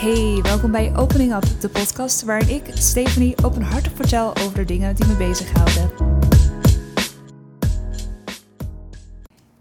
Hey, welkom bij Opening Up, de podcast waarin ik, Stephanie, openhartig vertel over de dingen die me bezighouden.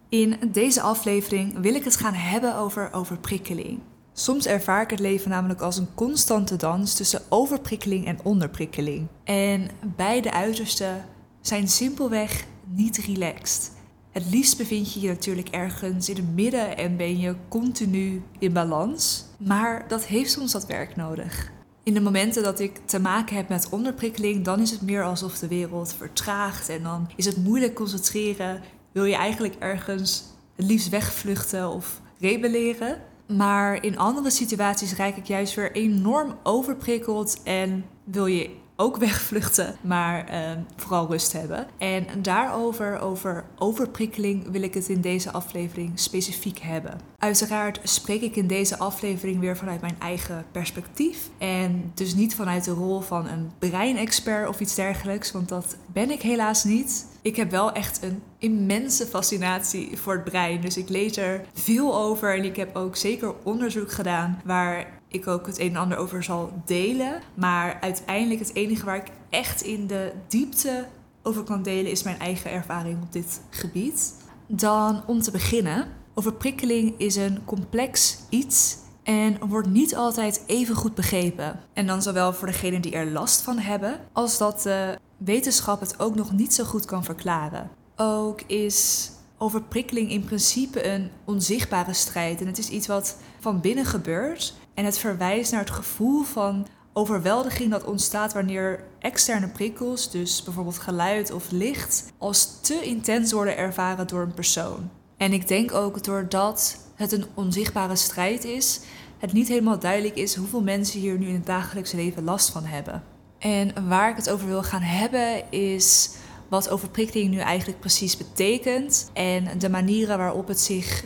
In deze aflevering wil ik het gaan hebben over overprikkeling. Soms ervaar ik het leven namelijk als een constante dans tussen overprikkeling en onderprikkeling. En beide uitersten zijn simpelweg niet relaxed. Het liefst bevind je je natuurlijk ergens in het midden en ben je continu in balans. Maar dat heeft soms wat werk nodig. In de momenten dat ik te maken heb met onderprikkeling, dan is het meer alsof de wereld vertraagt en dan is het moeilijk concentreren. Wil je eigenlijk ergens het liefst wegvluchten of rebelleren. Maar in andere situaties raak ik juist weer enorm overprikkeld en wil je ook wegvluchten, maar ehm, vooral rust hebben. En daarover, over overprikkeling, wil ik het in deze aflevering specifiek hebben. Uiteraard spreek ik in deze aflevering weer vanuit mijn eigen perspectief. En dus niet vanuit de rol van een breinexpert of iets dergelijks, want dat ben ik helaas niet. Ik heb wel echt een immense fascinatie voor het brein. Dus ik lees er veel over en ik heb ook zeker onderzoek gedaan waar ik ook het een en ander over zal delen. Maar uiteindelijk het enige waar ik echt in de diepte over kan delen is mijn eigen ervaring op dit gebied. Dan om te beginnen, overprikkeling is een complex iets en wordt niet altijd even goed begrepen. En dan zowel voor degenen die er last van hebben, als dat de wetenschap het ook nog niet zo goed kan verklaren. Ook is overprikkeling in principe een onzichtbare strijd en het is iets wat van binnen gebeurt en het verwijst naar het gevoel van overweldiging dat ontstaat wanneer externe prikkels, dus bijvoorbeeld geluid of licht, als te intens worden ervaren door een persoon. En ik denk ook doordat het een onzichtbare strijd is, het niet helemaal duidelijk is hoeveel mensen hier nu in het dagelijks leven last van hebben. En waar ik het over wil gaan hebben is wat overprikkeling nu eigenlijk precies betekent en de manieren waarop het zich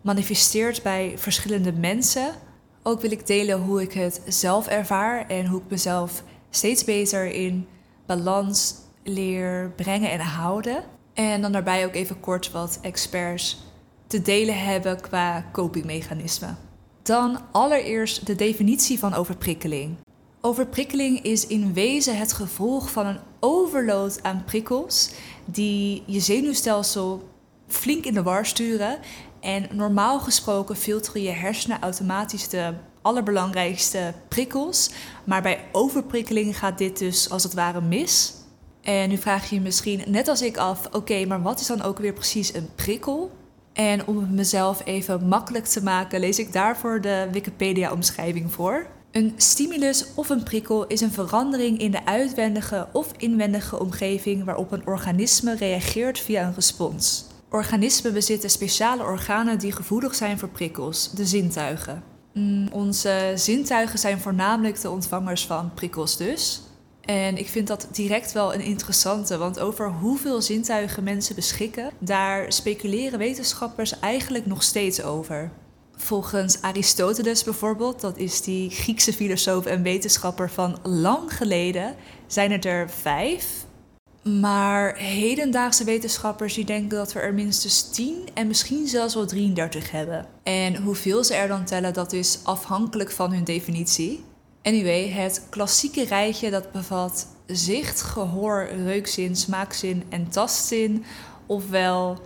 manifesteert bij verschillende mensen ook wil ik delen hoe ik het zelf ervaar en hoe ik mezelf steeds beter in balans leer brengen en houden. En dan daarbij ook even kort wat experts te delen hebben qua copingmechanismen. Dan allereerst de definitie van overprikkeling. Overprikkeling is in wezen het gevolg van een overload aan prikkels die je zenuwstelsel flink in de war sturen en normaal gesproken filteren je hersenen automatisch de allerbelangrijkste prikkels. Maar bij overprikkeling gaat dit dus als het ware mis. En nu vraag je je misschien, net als ik, af: oké, maar wat is dan ook weer precies een prikkel? En om het mezelf even makkelijk te maken, lees ik daarvoor de Wikipedia-omschrijving voor. Een stimulus of een prikkel is een verandering in de uitwendige of inwendige omgeving waarop een organisme reageert via een respons. Organismen bezitten speciale organen die gevoelig zijn voor prikkels, de zintuigen. Mm, onze zintuigen zijn voornamelijk de ontvangers van prikkels dus. En ik vind dat direct wel een interessante, want over hoeveel zintuigen mensen beschikken, daar speculeren wetenschappers eigenlijk nog steeds over. Volgens Aristoteles bijvoorbeeld, dat is die Griekse filosoof en wetenschapper van lang geleden, zijn het er vijf. Maar hedendaagse wetenschappers die denken dat we er minstens 10 en misschien zelfs wel 33 hebben. En hoeveel ze er dan tellen, dat is afhankelijk van hun definitie. Anyway, het klassieke rijtje dat bevat zicht, gehoor, reukzin, smaakzin en tastzin. Ofwel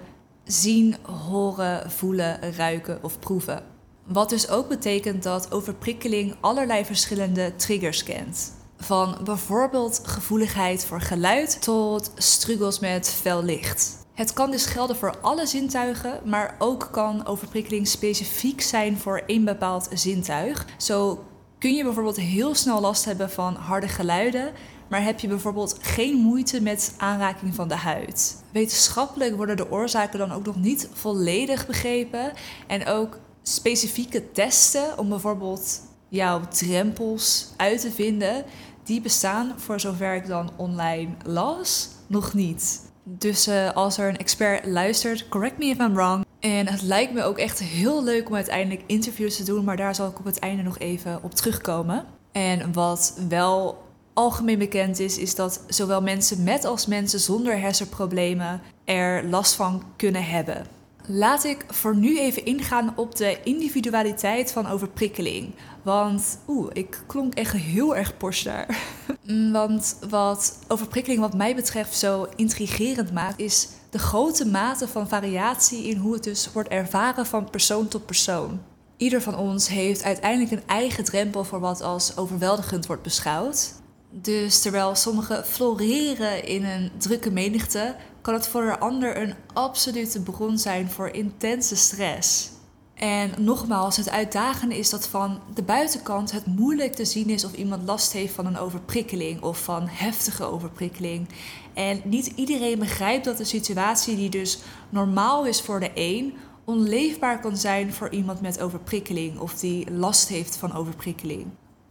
zien, horen, voelen, ruiken of proeven. Wat dus ook betekent dat overprikkeling allerlei verschillende triggers kent. Van bijvoorbeeld gevoeligheid voor geluid tot struggles met fel licht. Het kan dus gelden voor alle zintuigen, maar ook kan overprikkeling specifiek zijn voor één bepaald zintuig. Zo kun je bijvoorbeeld heel snel last hebben van harde geluiden, maar heb je bijvoorbeeld geen moeite met aanraking van de huid. Wetenschappelijk worden de oorzaken dan ook nog niet volledig begrepen en ook specifieke testen om bijvoorbeeld jouw drempels uit te vinden, die bestaan, voor zover ik dan online las, nog niet. Dus uh, als er een expert luistert, correct me if I'm wrong. En het lijkt me ook echt heel leuk om uiteindelijk interviews te doen, maar daar zal ik op het einde nog even op terugkomen. En wat wel algemeen bekend is, is dat zowel mensen met als mensen zonder hersenproblemen er last van kunnen hebben. Laat ik voor nu even ingaan op de individualiteit van overprikkeling. Want oeh, ik klonk echt heel erg Porsche daar. Want wat overprikkeling wat mij betreft zo intrigerend maakt, is de grote mate van variatie in hoe het dus wordt ervaren van persoon tot persoon. Ieder van ons heeft uiteindelijk een eigen drempel voor wat als overweldigend wordt beschouwd. Dus terwijl sommigen floreren in een drukke menigte, kan het voor een ander een absolute bron zijn voor intense stress. En nogmaals, het uitdagende is dat van de buitenkant het moeilijk te zien is of iemand last heeft van een overprikkeling of van heftige overprikkeling. En niet iedereen begrijpt dat de situatie die dus normaal is voor de een, onleefbaar kan zijn voor iemand met overprikkeling of die last heeft van overprikkeling.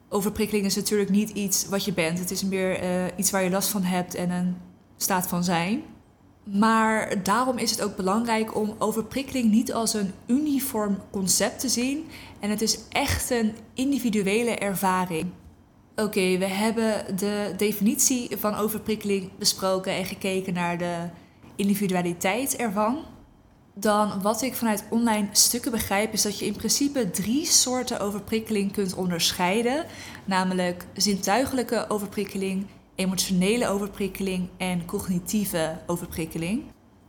Overprikkeling is natuurlijk niet iets wat je bent. Het is meer uh, iets waar je last van hebt en een staat van zijn. Maar daarom is het ook belangrijk om overprikkeling niet als een uniform concept te zien. En het is echt een individuele ervaring. Oké, we hebben de definitie van overprikkeling besproken en gekeken naar de individualiteit ervan. Dan wat ik vanuit online stukken begrijp is dat je in principe drie soorten overprikkeling kunt onderscheiden. Namelijk zintuigelijke overprikkeling, emotionele overprikkeling en cognitieve overprikkeling.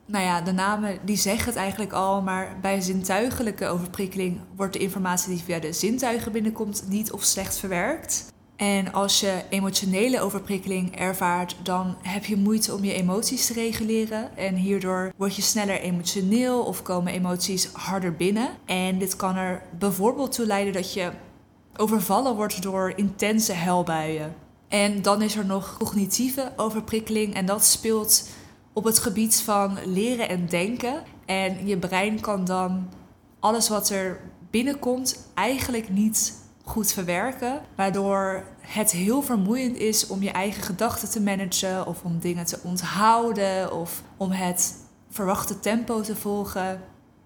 Nou ja, de namen die zeggen het eigenlijk al, maar bij zintuigelijke overprikkeling wordt de informatie die via de zintuigen binnenkomt niet of slecht verwerkt. En als je emotionele overprikkeling ervaart, dan heb je moeite om je emoties te reguleren. En hierdoor word je sneller emotioneel of komen emoties harder binnen. En dit kan er bijvoorbeeld toe leiden dat je overvallen wordt door intense helbuien. En dan is er nog cognitieve overprikkeling en dat speelt op het gebied van leren en denken. En je brein kan dan alles wat er binnenkomt eigenlijk niet goed verwerken, waardoor het heel vermoeiend is om je eigen gedachten te managen of om dingen te onthouden of om het verwachte tempo te volgen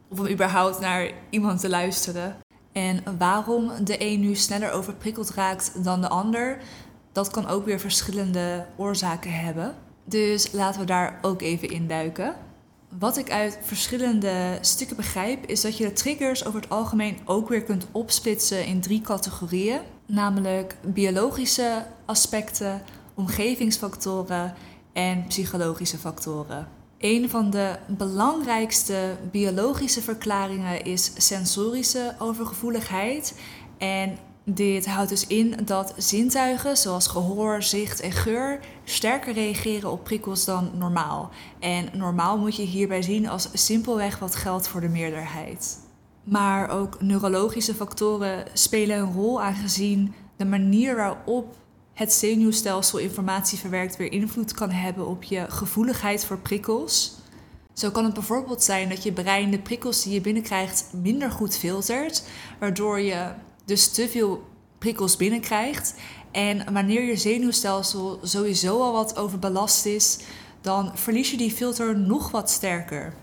of om überhaupt naar iemand te luisteren. En waarom de een nu sneller overprikkeld raakt dan de ander, dat kan ook weer verschillende oorzaken hebben. Dus laten we daar ook even induiken. Wat ik uit verschillende stukken begrijp, is dat je de triggers over het algemeen ook weer kunt opsplitsen in drie categorieën. Namelijk biologische aspecten, omgevingsfactoren en psychologische factoren. Een van de belangrijkste biologische verklaringen is sensorische overgevoeligheid. En dit houdt dus in dat zintuigen zoals gehoor, zicht en geur sterker reageren op prikkels dan normaal. En normaal moet je hierbij zien als simpelweg wat geldt voor de meerderheid. Maar ook neurologische factoren spelen een rol aangezien de manier waarop het zenuwstelsel informatie verwerkt weer invloed kan hebben op je gevoeligheid voor prikkels. Zo kan het bijvoorbeeld zijn dat je brein de prikkels die je binnenkrijgt minder goed filtert, waardoor je dus te veel prikkels binnenkrijgt. En wanneer je zenuwstelsel sowieso al wat overbelast is, dan verlies je die filter nog wat sterker.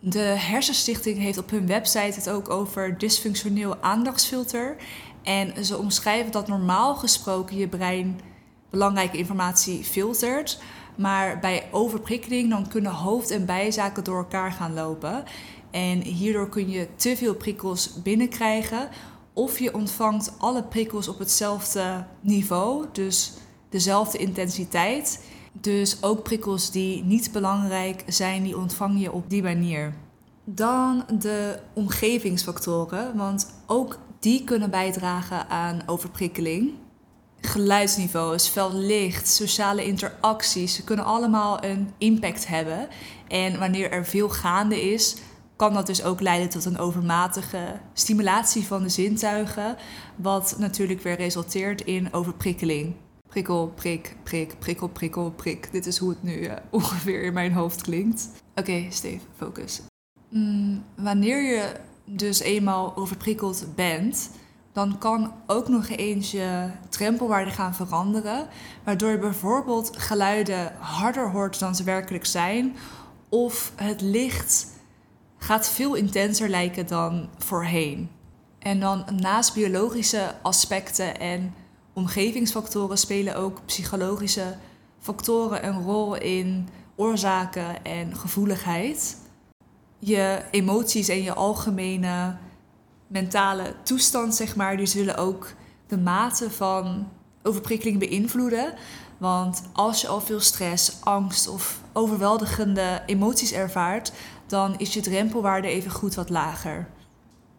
De Hersenstichting heeft op hun website het ook over dysfunctioneel aandachtsfilter. En ze omschrijven dat normaal gesproken je brein belangrijke informatie filtert. Maar bij overprikkeling dan kunnen hoofd- en bijzaken door elkaar gaan lopen. En hierdoor kun je te veel prikkels binnenkrijgen of je ontvangt alle prikkels op hetzelfde niveau, dus dezelfde intensiteit. Dus ook prikkels die niet belangrijk zijn, die ontvang je op die manier. Dan de omgevingsfactoren, want ook die kunnen bijdragen aan overprikkeling. Geluidsniveaus, fel licht, sociale interacties, ze kunnen allemaal een impact hebben. En wanneer er veel gaande is, kan dat dus ook leiden tot een overmatige stimulatie van de zintuigen, wat natuurlijk weer resulteert in overprikkeling. Prikkel, prik, prik, prikkel, prikkel, prik. Dit is hoe het nu uh, ongeveer in mijn hoofd klinkt. Oké, Steve, focus. Mm, wanneer je dus eenmaal overprikkeld bent, dan kan ook nog eens je drempelwaarde gaan veranderen, waardoor je bijvoorbeeld geluiden harder hoort dan ze werkelijk zijn, of het licht gaat veel intenser lijken dan voorheen. En dan naast biologische aspecten en omgevingsfactoren spelen ook psychologische factoren een rol in oorzaken en gevoeligheid. je emoties en je algemene mentale toestand, zeg maar, die zullen ook de mate van overprikkeling beïnvloeden. Want als je al veel stress, angst of overweldigende emoties ervaart, dan is je drempelwaarde even goed wat lager.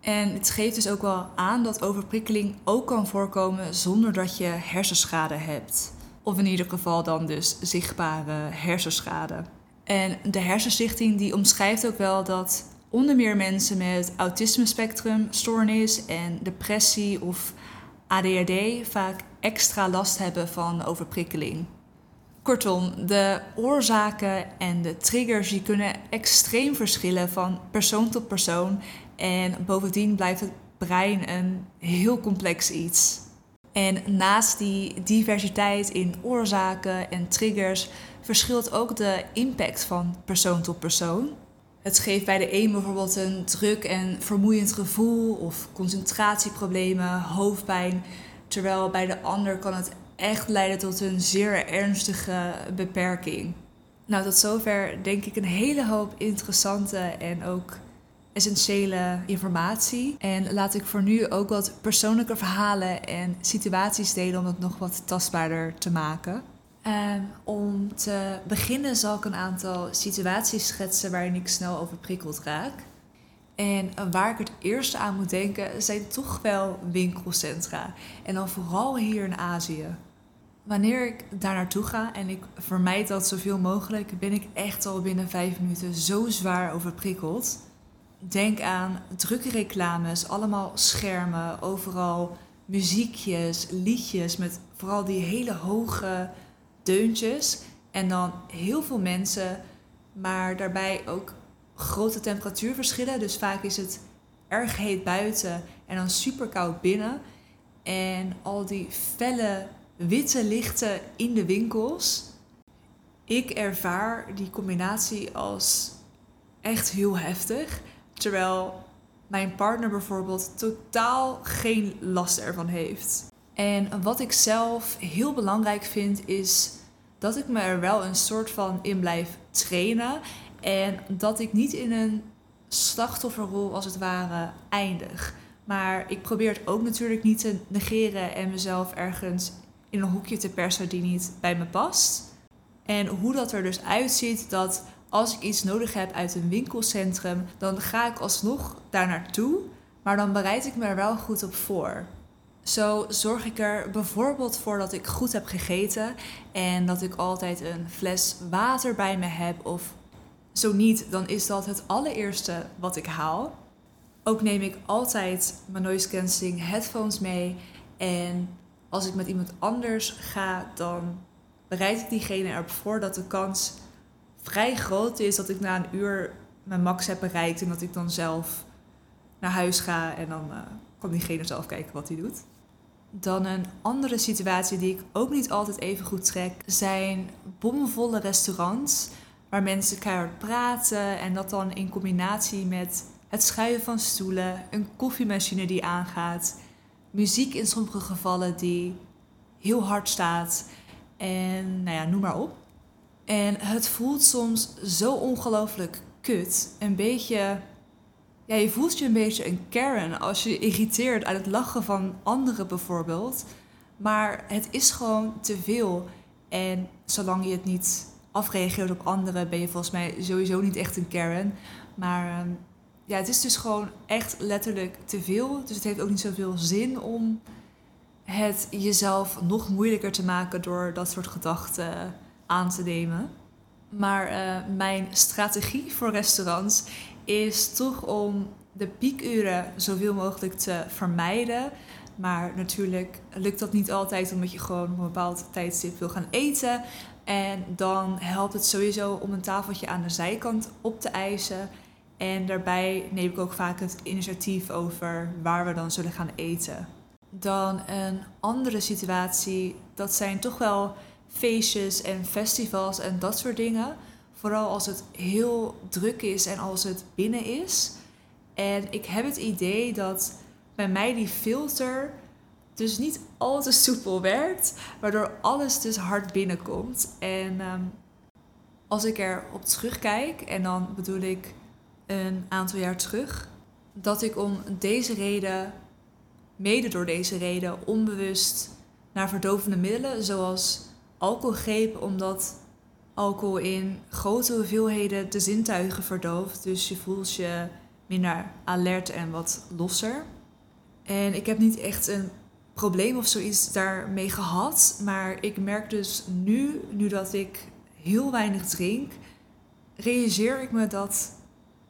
En het geeft dus ook wel aan dat overprikkeling ook kan voorkomen zonder dat je hersenschade hebt. Of in ieder geval dan dus zichtbare hersenschade. En de Hersenstichting die omschrijft ook wel dat onder meer mensen met autisme-spectrumstoornis en depressie of ADHD vaak extra last hebben van overprikkeling. Kortom, de oorzaken en de triggers die kunnen extreem verschillen van persoon tot persoon en bovendien blijft het brein een heel complex iets. En naast die diversiteit in oorzaken en triggers verschilt ook de impact van persoon tot persoon. Het geeft bij de een bijvoorbeeld een druk en vermoeiend gevoel of concentratieproblemen, hoofdpijn, terwijl bij de ander kan het echt leiden tot een zeer ernstige beperking. Nou, tot zover denk ik een hele hoop interessante en ook essentiële informatie. En laat ik voor nu ook wat persoonlijke verhalen en situaties delen om het nog wat tastbaarder te maken. Um, om te beginnen zal ik een aantal situaties schetsen waarin ik snel overprikkeld raak. En waar ik het eerste aan moet denken zijn toch wel winkelcentra. En dan vooral hier in Azië. Wanneer ik daar naartoe ga en ik vermijd dat zoveel mogelijk, ben ik echt al binnen vijf minuten zo zwaar overprikkeld. Denk aan drukke reclames, allemaal schermen, overal muziekjes, liedjes met vooral die hele hoge deuntjes. En dan heel veel mensen, maar daarbij ook grote temperatuurverschillen. Dus vaak is het erg heet buiten en dan super koud binnen. En al die felle witte lichten in de winkels. Ik ervaar die combinatie als echt heel heftig. Terwijl mijn partner bijvoorbeeld totaal geen last ervan heeft. En wat ik zelf heel belangrijk vind is dat ik me er wel een soort van in blijf trainen. En dat ik niet in een slachtofferrol als het ware eindig. Maar ik probeer het ook natuurlijk niet te negeren en mezelf ergens in een hoekje te persen die niet bij me past. En hoe dat er dus uitziet dat als ik iets nodig heb uit een winkelcentrum, dan ga ik alsnog daar naartoe, maar dan bereid ik me er wel goed op voor. Zo zorg ik er bijvoorbeeld voor dat ik goed heb gegeten en dat ik altijd een fles water bij me heb. Of zo niet, dan is dat het allereerste wat ik haal. Ook neem ik altijd mijn noise cancelling headphones mee. En als ik met iemand anders ga, dan bereid ik diegene erop voor dat de kans vrij groot is dat ik na een uur mijn max heb bereikt en dat ik dan zelf naar huis ga en dan uh, kan diegene zelf kijken wat hij doet. Dan een andere situatie die ik ook niet altijd even goed trek, zijn bomvolle restaurants waar mensen keihard praten en dat dan in combinatie met het schuiven van stoelen, een koffiemachine die aangaat, muziek in sommige gevallen die heel hard staat en nou ja, noem maar op. En het voelt soms zo ongelooflijk kut. Een beetje. Ja, je voelt je een beetje een Karen als je irriteert aan het lachen van anderen bijvoorbeeld. Maar het is gewoon te veel. En zolang je het niet afreageert op anderen, ben je volgens mij sowieso niet echt een Karen. Maar ehm, ja, het is dus gewoon echt letterlijk te veel. Dus het heeft ook niet zoveel zin om het jezelf nog moeilijker te maken door dat soort gedachten aan te nemen. Maar uh, mijn strategie voor restaurants is toch om de piekuren zoveel mogelijk te vermijden. Maar natuurlijk lukt dat niet altijd omdat je gewoon op een bepaald tijdstip wil gaan eten. En dan helpt het sowieso om een tafeltje aan de zijkant op te eisen. En daarbij neem ik ook vaak het initiatief over waar we dan zullen gaan eten. Dan een andere situatie, dat zijn toch wel feestjes en festivals en dat soort dingen. Vooral als het heel druk is en als het binnen is. En ik heb het idee dat bij mij die filter dus niet al te soepel werkt, waardoor alles dus hard binnenkomt. En um, als ik erop terugkijk, en dan bedoel ik een aantal jaar terug. Dat ik om deze reden, mede door deze reden, onbewust naar verdovende middelen zoals alcohol greep, omdat alcohol in grote hoeveelheden de zintuigen verdooft. Dus je voelt je minder alert en wat losser. En ik heb niet echt een probleem of zoiets daarmee gehad. Maar ik merk dus nu, nu dat ik heel weinig drink, realiseer ik me dat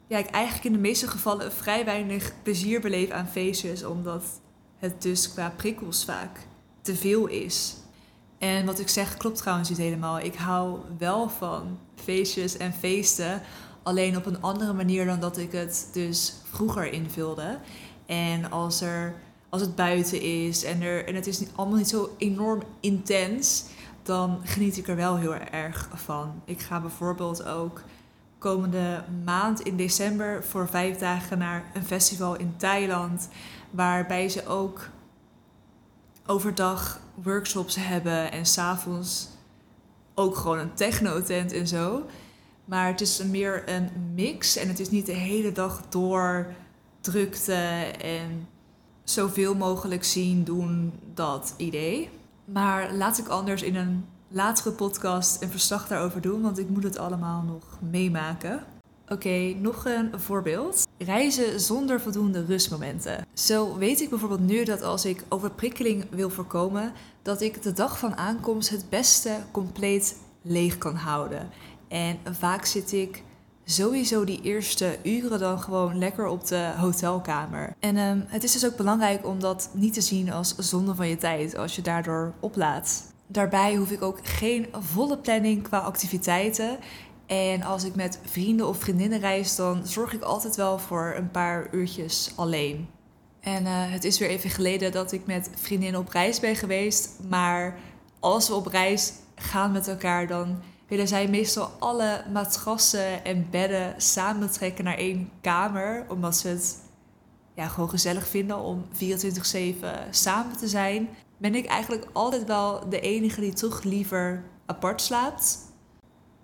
ja, ik eigenlijk in de meeste gevallen vrij weinig plezier beleef aan feestjes. Omdat het dus qua prikkels vaak te veel is. En wat ik zeg klopt trouwens niet helemaal. Ik hou wel van feestjes en feesten. Alleen op een andere manier dan dat ik het dus vroeger invulde. En als, er, als het buiten is en, er, en het is niet, allemaal niet zo enorm intens, dan geniet ik er wel heel erg van. Ik ga bijvoorbeeld ook komende maand in december voor vijf dagen naar een festival in Thailand. Waarbij ze ook overdag workshops hebben en s'avonds ook gewoon een techno-tent en zo. Maar het is meer een mix en het is niet de hele dag door drukte en zoveel mogelijk zien, doen, dat idee. Maar laat ik anders in een latere podcast een verslag daarover doen, want ik moet het allemaal nog meemaken. Oké, nog een voorbeeld. Reizen zonder voldoende rustmomenten. Zo weet ik bijvoorbeeld nu dat als ik overprikkeling wil voorkomen, dat ik de dag van aankomst het beste compleet leeg kan houden. En vaak zit ik sowieso die eerste uren dan gewoon lekker op de hotelkamer. En um, het is dus ook belangrijk om dat niet te zien als zonde van je tijd als je daardoor oplaat. Daarbij hoef ik ook geen volle planning qua activiteiten. En als ik met vrienden of vriendinnen reis, dan zorg ik altijd wel voor een paar uurtjes alleen. En uh, het is weer even geleden dat ik met vriendinnen op reis ben geweest. Maar als we op reis gaan met elkaar, dan willen zij meestal alle matrassen en bedden samentrekken naar één kamer. Omdat ze het ja, gewoon gezellig vinden om 24-7 samen te zijn. Ben ik eigenlijk altijd wel de enige die toch liever apart slaapt.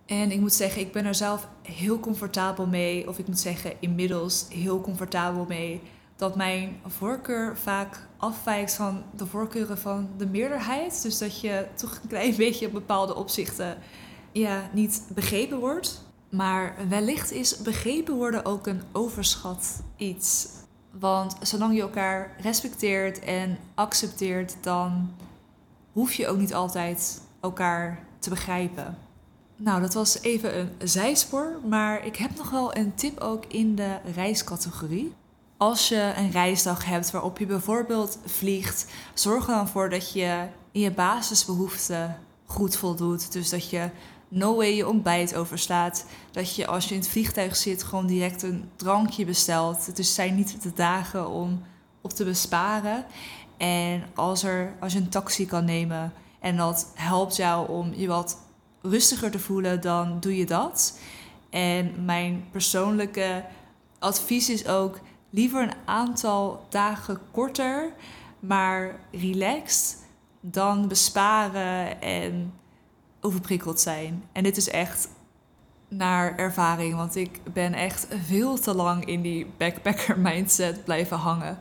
En ik moet zeggen, ik ben er zelf heel comfortabel mee. Of ik moet zeggen, inmiddels heel comfortabel mee. Dat mijn voorkeur vaak afwijkt van de voorkeuren van de meerderheid. Dus dat je toch een klein beetje op bepaalde opzichten ja, niet begrepen wordt. Maar wellicht is begrepen worden ook een overschat iets. Want zolang je elkaar respecteert en accepteert, dan hoef je ook niet altijd elkaar te begrijpen. Nou, dat was even een zijspoor, maar ik heb nog wel een tip ook in de reiscategorie. Als je een reisdag hebt waarop je bijvoorbeeld vliegt, zorg er dan voor dat je in je basisbehoeften goed voldoet. Dus dat je no way je ontbijt overslaat. Dat je als je in het vliegtuig zit gewoon direct een drankje bestelt. Het zijn niet de dagen om op te besparen. En als, er, als je een taxi kan nemen en dat helpt jou om je wat rustiger te voelen, dan doe je dat. En mijn persoonlijke advies is ook liever een aantal dagen korter, maar relaxed, dan besparen en overprikkeld zijn. En dit is echt naar ervaring, want ik ben echt veel te lang in die backpacker mindset blijven hangen.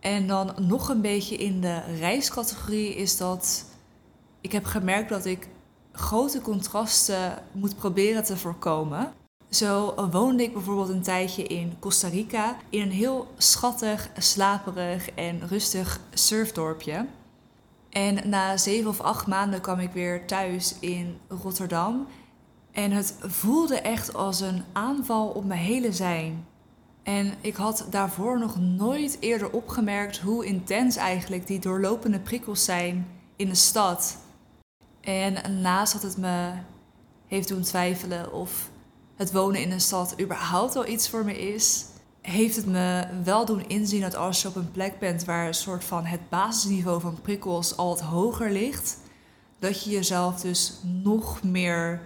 En dan nog een beetje in de reiscategorie is dat ik heb gemerkt dat ik grote contrasten moet proberen te voorkomen. Zo woonde ik bijvoorbeeld een tijdje in Costa Rica in een heel schattig, slaperig en rustig surfdorpje. En na zeven of acht maanden kwam ik weer thuis in Rotterdam. En het voelde echt als een aanval op mijn hele zijn. En ik had daarvoor nog nooit eerder opgemerkt hoe intens eigenlijk die doorlopende prikkels zijn in de stad. En naast dat het me heeft doen twijfelen of het wonen in een stad überhaupt wel iets voor me is, heeft het me wel doen inzien dat als je op een plek bent waar een soort van het basisniveau van prikkels al wat hoger ligt, dat je jezelf dus nog meer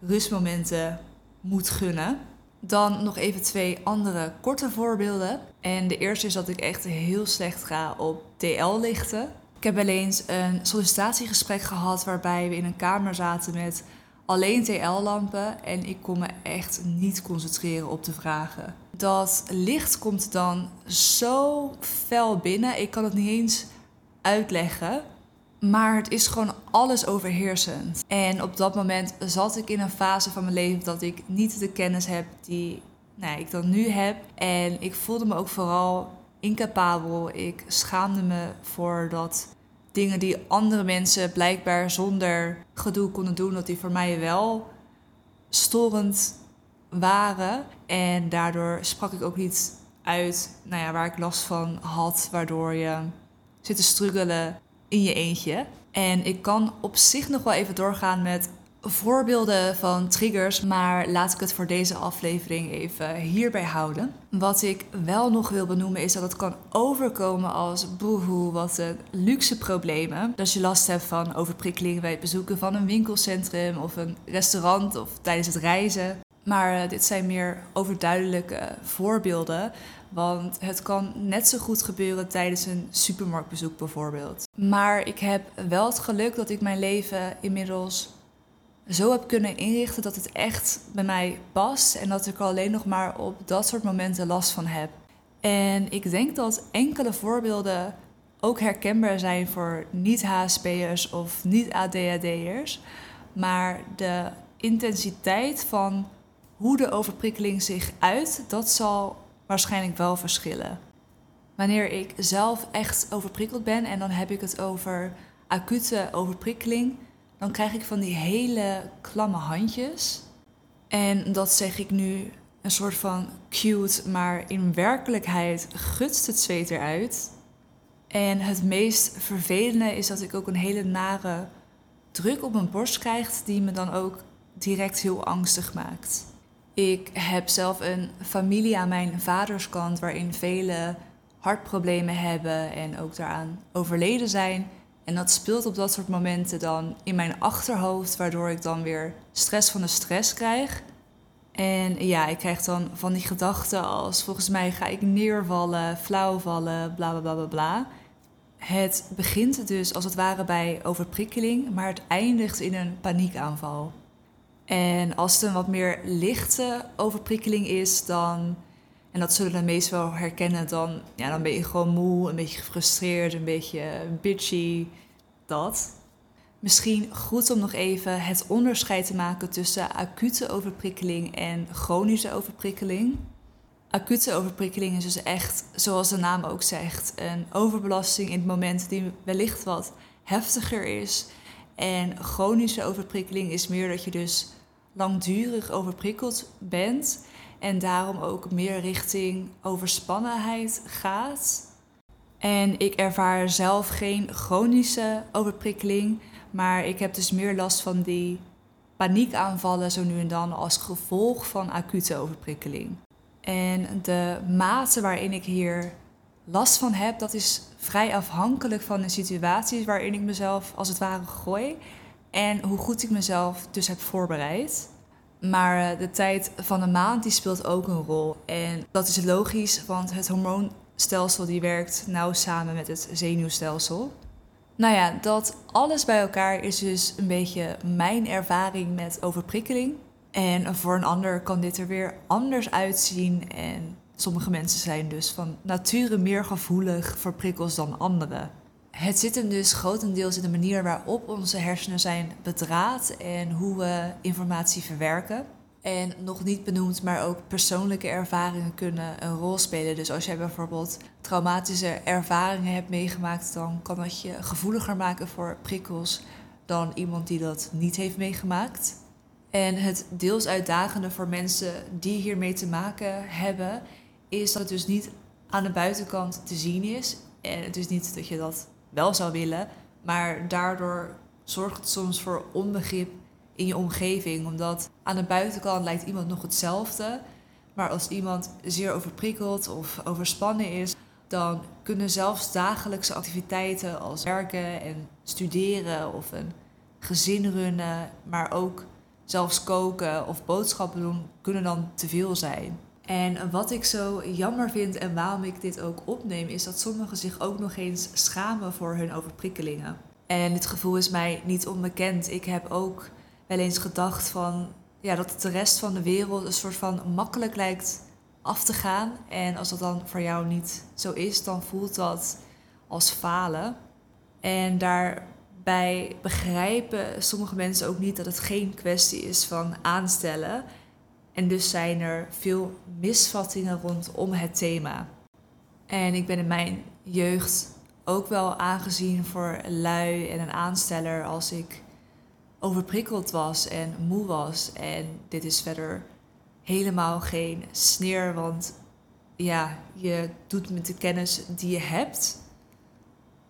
rustmomenten moet gunnen. Dan nog even twee andere korte voorbeelden. En de eerste is dat ik echt heel slecht ga op TL-lichten. Ik heb wel eens een sollicitatiegesprek gehad waarbij we in een kamer zaten met alleen TL-lampen en ik kon me echt niet concentreren op de vragen. Dat licht komt dan zo fel binnen. Ik kan het niet eens uitleggen. Maar het is gewoon alles overheersend. En op dat moment zat ik in een fase van mijn leven dat ik niet de kennis heb die nou, ik dan nu heb. En ik voelde me ook vooral incapabel. Ik schaamde me voor dat dingen die andere mensen blijkbaar zonder gedoe konden doen, dat die voor mij wel storend waren. En daardoor sprak ik ook niet uit nou ja, waar ik last van had, waardoor je zit te struggelen in je eentje. En ik kan op zich nog wel even doorgaan met voorbeelden van triggers, maar laat ik het voor deze aflevering even hierbij houden. Wat ik wel nog wil benoemen is dat het kan overkomen als boehoe, wat een luxe problemen. Als je last hebt van overprikkeling bij het bezoeken van een winkelcentrum of een restaurant of tijdens het reizen. Maar eh, dit zijn meer overduidelijke voorbeelden. Want het kan net zo goed gebeuren tijdens een supermarktbezoek bijvoorbeeld. Maar ik heb wel het geluk dat ik mijn leven inmiddels zo heb kunnen inrichten dat het echt bij mij past. En dat ik alleen nog maar op dat soort momenten last van heb. En ik denk dat enkele voorbeelden ook herkenbaar zijn voor niet-HSP'ers of niet-ADHD'ers. Maar de intensiteit van hoe de overprikkeling zich uit, dat zal waarschijnlijk wel verschillen. Wanneer ik zelf echt overprikkeld ben, en dan heb ik het over acute overprikkeling, dan krijg ik van die hele klamme handjes. En dat zeg ik nu een soort van cute, maar in werkelijkheid gutst het zweet eruit. En het meest vervelende is dat ik ook een hele nare druk op mijn borst krijg, die me dan ook direct heel angstig maakt. Ik heb zelf een familie aan mijn vaderskant waarin vele hartproblemen hebben en ook daaraan overleden zijn. En dat speelt op dat soort momenten dan in mijn achterhoofd, waardoor ik dan weer stress van de stress krijg. En ja, ik krijg dan van die gedachten als volgens mij ga ik neervallen, flauw vallen, bla bla bla bla bla. Het begint dus als het ware bij overprikkeling, maar het eindigt in een paniekaanval. En als het een wat meer lichte overprikkeling is, dan, en dat zullen de meesten wel herkennen, dan, ja, dan ben je gewoon moe, een beetje gefrustreerd, een beetje bitchy, dat. Misschien goed om nog even het onderscheid te maken tussen acute overprikkeling en chronische overprikkeling. Acute overprikkeling is dus echt, zoals de naam ook zegt, een overbelasting in het moment die wellicht wat heftiger is. En chronische overprikkeling is meer dat je dus langdurig overprikkeld bent en daarom ook meer richting overspannenheid gaat. En ik ervaar zelf geen chronische overprikkeling, maar ik heb dus meer last van die paniekaanvallen zo nu en dan als gevolg van acute overprikkeling. En de mate waarin ik hier last van heb, dat is vrij afhankelijk van de situaties waarin ik mezelf als het ware gooi en hoe goed ik mezelf dus heb voorbereid. Maar eh, de tijd van de maand die speelt ook een rol. En dat is logisch, want het hormoonstelsel die werkt nauw samen met het zenuwstelsel. Nou ja, dat alles bij elkaar is dus een beetje mijn ervaring met overprikkeling. En voor een ander kan dit er weer anders uitzien. En sommige mensen zijn dus van nature meer gevoelig voor prikkels dan anderen. Het zit hem dus grotendeels in de manier waarop onze hersenen zijn bedraad en hoe we informatie verwerken. En nog niet benoemd, maar ook persoonlijke ervaringen kunnen een rol spelen. Dus als jij bijvoorbeeld traumatische ervaringen hebt meegemaakt, dan kan dat je gevoeliger maken voor prikkels dan iemand die dat niet heeft meegemaakt. En het deels uitdagende voor mensen die hiermee te maken hebben, is dat het dus niet aan de buitenkant te zien is. En het is niet dat je dat wel zou willen. Maar daardoor zorgt het soms voor onbegrip in je omgeving. Omdat aan de buitenkant lijkt iemand nog hetzelfde. Maar als iemand zeer overprikkeld of overspannen is, dan kunnen zelfs dagelijkse activiteiten als werken en studeren of een gezin runnen, maar ook zelfs koken of boodschappen doen, kunnen dan te veel zijn. En wat ik zo jammer vind en waarom ik dit ook opneem, is dat sommigen zich ook nog eens schamen voor hun overprikkelingen. En dit gevoel is mij niet onbekend. Ik heb ook wel eens gedacht van ja, dat de rest van de wereld een soort van makkelijk lijkt af te gaan. En als dat dan voor jou niet zo is, dan voelt dat als falen. En daarbij begrijpen sommige mensen ook niet dat het geen kwestie is van aanstellen. En dus zijn er veel misvattingen rondom het thema. En ik ben in mijn jeugd ook wel aangezien voor lui en een aansteller als ik overprikkeld was en moe was. En dit is verder helemaal geen sneer, want ja, je doet met de kennis die je hebt.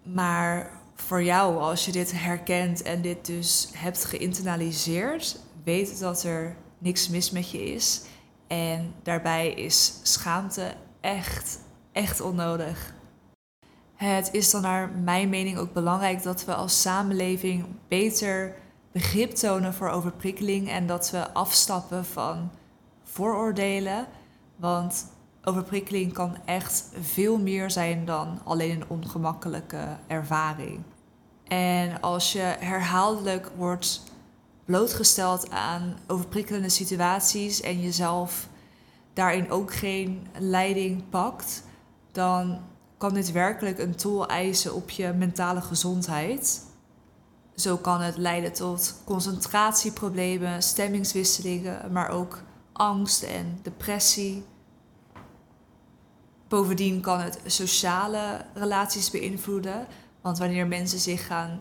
Maar voor jou, als je dit herkent en dit dus hebt geïnternaliseerd, weet dat er niks mis met je is. En daarbij is schaamte echt, echt onnodig. Het is dan naar mijn mening ook belangrijk dat we als samenleving beter begrip tonen voor overprikkeling en dat we afstappen van vooroordelen. Want overprikkeling kan echt veel meer zijn dan alleen een ongemakkelijke ervaring. En als je herhaaldelijk wordt blootgesteld aan overprikkelende situaties en jezelf daarin ook geen leiding pakt, dan kan dit werkelijk een tol eisen op je mentale gezondheid. Zo kan het leiden tot concentratieproblemen, stemmingswisselingen, maar ook angst en depressie. Bovendien kan het sociale relaties beïnvloeden, want wanneer mensen zich gaan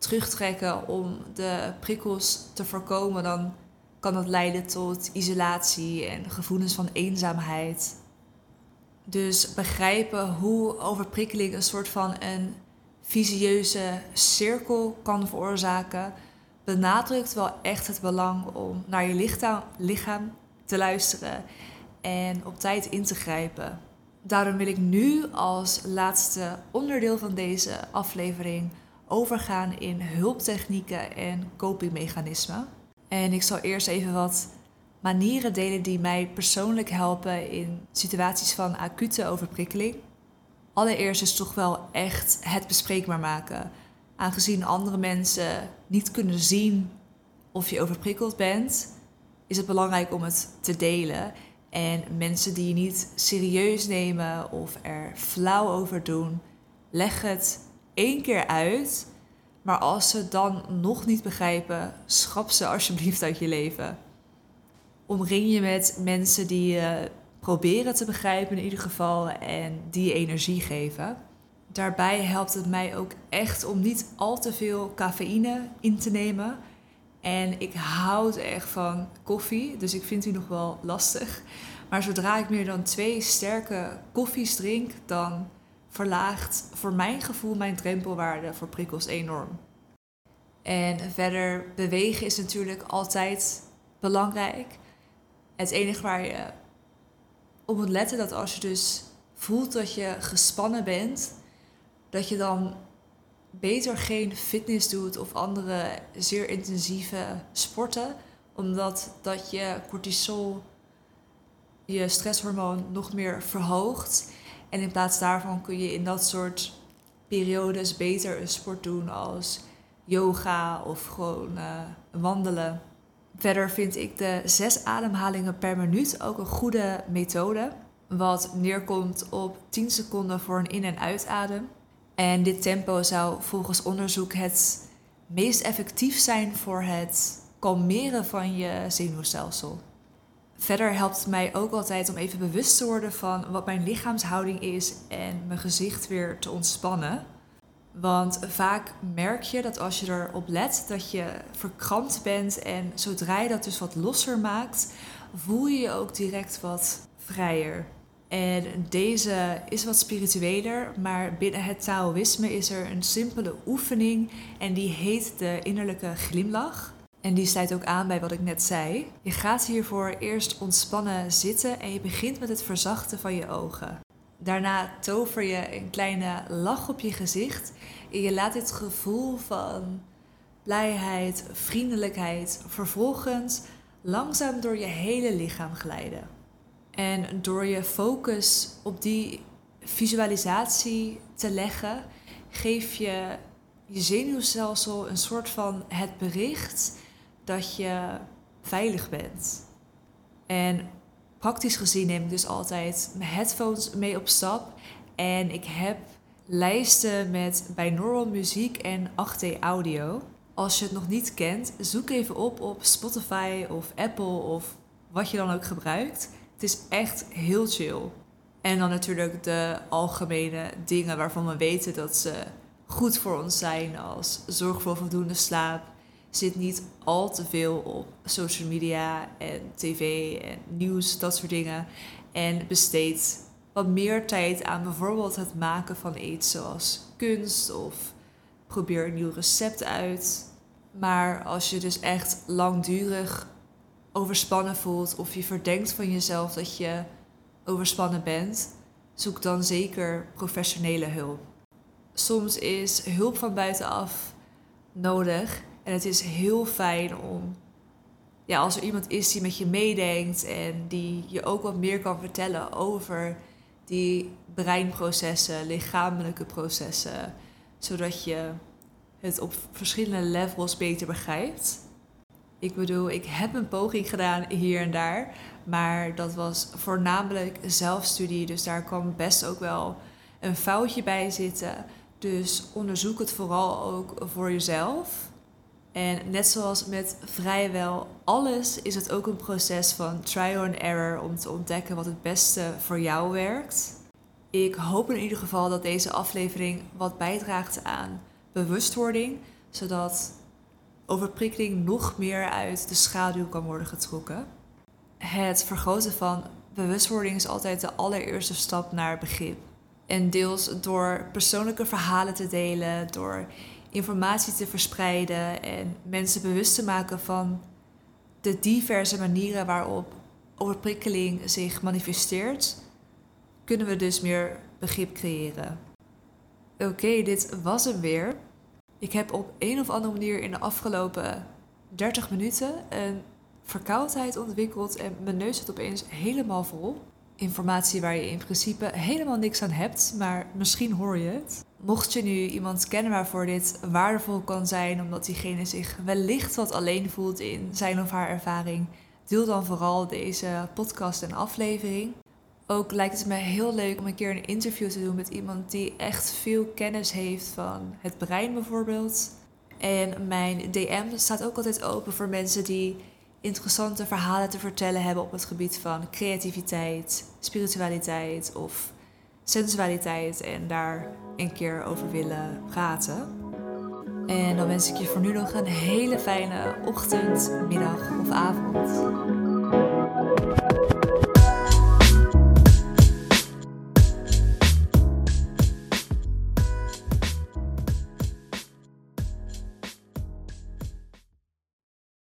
terugtrekken om de prikkels te voorkomen, dan kan dat leiden tot isolatie en gevoelens van eenzaamheid. Dus begrijpen hoe overprikkeling een soort van een visieuze cirkel kan veroorzaken, benadrukt wel echt het belang om naar je lichaam te luisteren en op tijd in te grijpen. Daarom wil ik nu als laatste onderdeel van deze aflevering overgaan in hulptechnieken en copingmechanismen. En ik zal eerst even wat manieren delen die mij persoonlijk helpen in situaties van acute overprikkeling. Allereerst is toch wel echt het bespreekbaar maken. Aangezien andere mensen niet kunnen zien of je overprikkeld bent, is het belangrijk om het te delen. En mensen die je niet serieus nemen of er flauw over doen, leg het één keer uit. Maar als ze dan nog niet begrijpen, schrap ze alsjeblieft uit je leven. Omring je met mensen die je proberen te begrijpen in ieder geval en die energie geven. Daarbij helpt het mij ook echt om niet al te veel cafeïne in te nemen. En ik houd echt van koffie, dus ik vind die nog wel lastig. Maar zodra ik meer dan twee sterke koffies drink, dan verlaagt voor mijn gevoel mijn drempelwaarde voor prikkels enorm. En verder bewegen is natuurlijk altijd belangrijk. Het enige waar je op moet letten dat als je dus voelt dat je gespannen bent, dat je dan beter geen fitness doet of andere zeer intensieve sporten, omdat dat je cortisol, je stresshormoon, nog meer verhoogt. En in plaats daarvan kun je in dat soort periodes beter een sport doen als yoga of gewoon uh, wandelen. Verder vind ik de zes ademhalingen per minuut ook een goede methode. Wat neerkomt op 10 seconden voor een in- en uitadem. En dit tempo zou volgens onderzoek het meest effectief zijn voor het kalmeren van je zenuwstelsel. Verder helpt het mij ook altijd om even bewust te worden van wat mijn lichaamshouding is en mijn gezicht weer te ontspannen. Want vaak merk je dat als je erop let dat je verkrampt bent en zodra je dat dus wat losser maakt, voel je je ook direct wat vrijer. En deze is wat spiritueler, maar binnen het Taoïsme is er een simpele oefening en die heet de innerlijke glimlach. En die sluit ook aan bij wat ik net zei. Je gaat hiervoor eerst ontspannen zitten en je begint met het verzachten van je ogen. Daarna tover je een kleine lach op je gezicht en je laat dit gevoel van blijheid, vriendelijkheid vervolgens langzaam door je hele lichaam glijden. En door je focus op die visualisatie te leggen, geef je je zenuwstelsel een soort van het bericht dat je veilig bent. En praktisch gezien neem ik dus altijd mijn headphones mee op stap. En ik heb lijsten met binaural muziek en 8D audio. Als je het nog niet kent, zoek even op op Spotify of Apple of wat je dan ook gebruikt. Het is echt heel chill. En dan natuurlijk de algemene dingen waarvan we weten dat ze goed voor ons zijn, als zorg voor voldoende slaap. Zit niet al te veel op social media en tv en nieuws, dat soort dingen. En besteed wat meer tijd aan bijvoorbeeld het maken van iets zoals kunst of probeer een nieuw recept uit. Maar als je dus echt langdurig overspannen voelt of je verdenkt van jezelf dat je overspannen bent, zoek dan zeker professionele hulp. Soms is hulp van buitenaf nodig en het is heel fijn om, ja, als er iemand is die met je meedenkt en die je ook wat meer kan vertellen over die breinprocessen, lichamelijke processen, zodat je het op verschillende levels beter begrijpt. Ik bedoel, ik heb een poging gedaan hier en daar, maar dat was voornamelijk zelfstudie, dus daar kwam best ook wel een foutje bij zitten. Dus onderzoek het vooral ook voor jezelf. En net zoals met vrijwel alles is het ook een proces van trial and error om te ontdekken wat het beste voor jou werkt. Ik hoop in ieder geval dat deze aflevering wat bijdraagt aan bewustwording, zodat overprikkeling nog meer uit de schaduw kan worden getrokken. Het vergroten van bewustwording is altijd de allereerste stap naar begrip. En deels door persoonlijke verhalen te delen, door informatie te verspreiden en mensen bewust te maken van de diverse manieren waarop overprikkeling zich manifesteert, kunnen we dus meer begrip creëren. Oké, dit was hem weer. Ik heb op een of andere manier in de afgelopen 30 minuten een verkoudheid ontwikkeld en mijn neus zit opeens helemaal vol. Informatie waar je in principe helemaal niks aan hebt, maar misschien hoor je het. Mocht je nu iemand kennen waarvoor dit waardevol kan zijn, omdat diegene zich wellicht wat alleen voelt in zijn of haar ervaring, deel dan vooral deze podcast en aflevering. Ook lijkt het me heel leuk om een keer een interview te doen met iemand die echt veel kennis heeft van het brein bijvoorbeeld. En mijn DM staat ook altijd open voor mensen die interessante verhalen te vertellen hebben op het gebied van creativiteit, spiritualiteit of sensualiteit en daar een keer over willen praten. En dan wens ik je voor nu nog een hele fijne ochtend, middag of avond.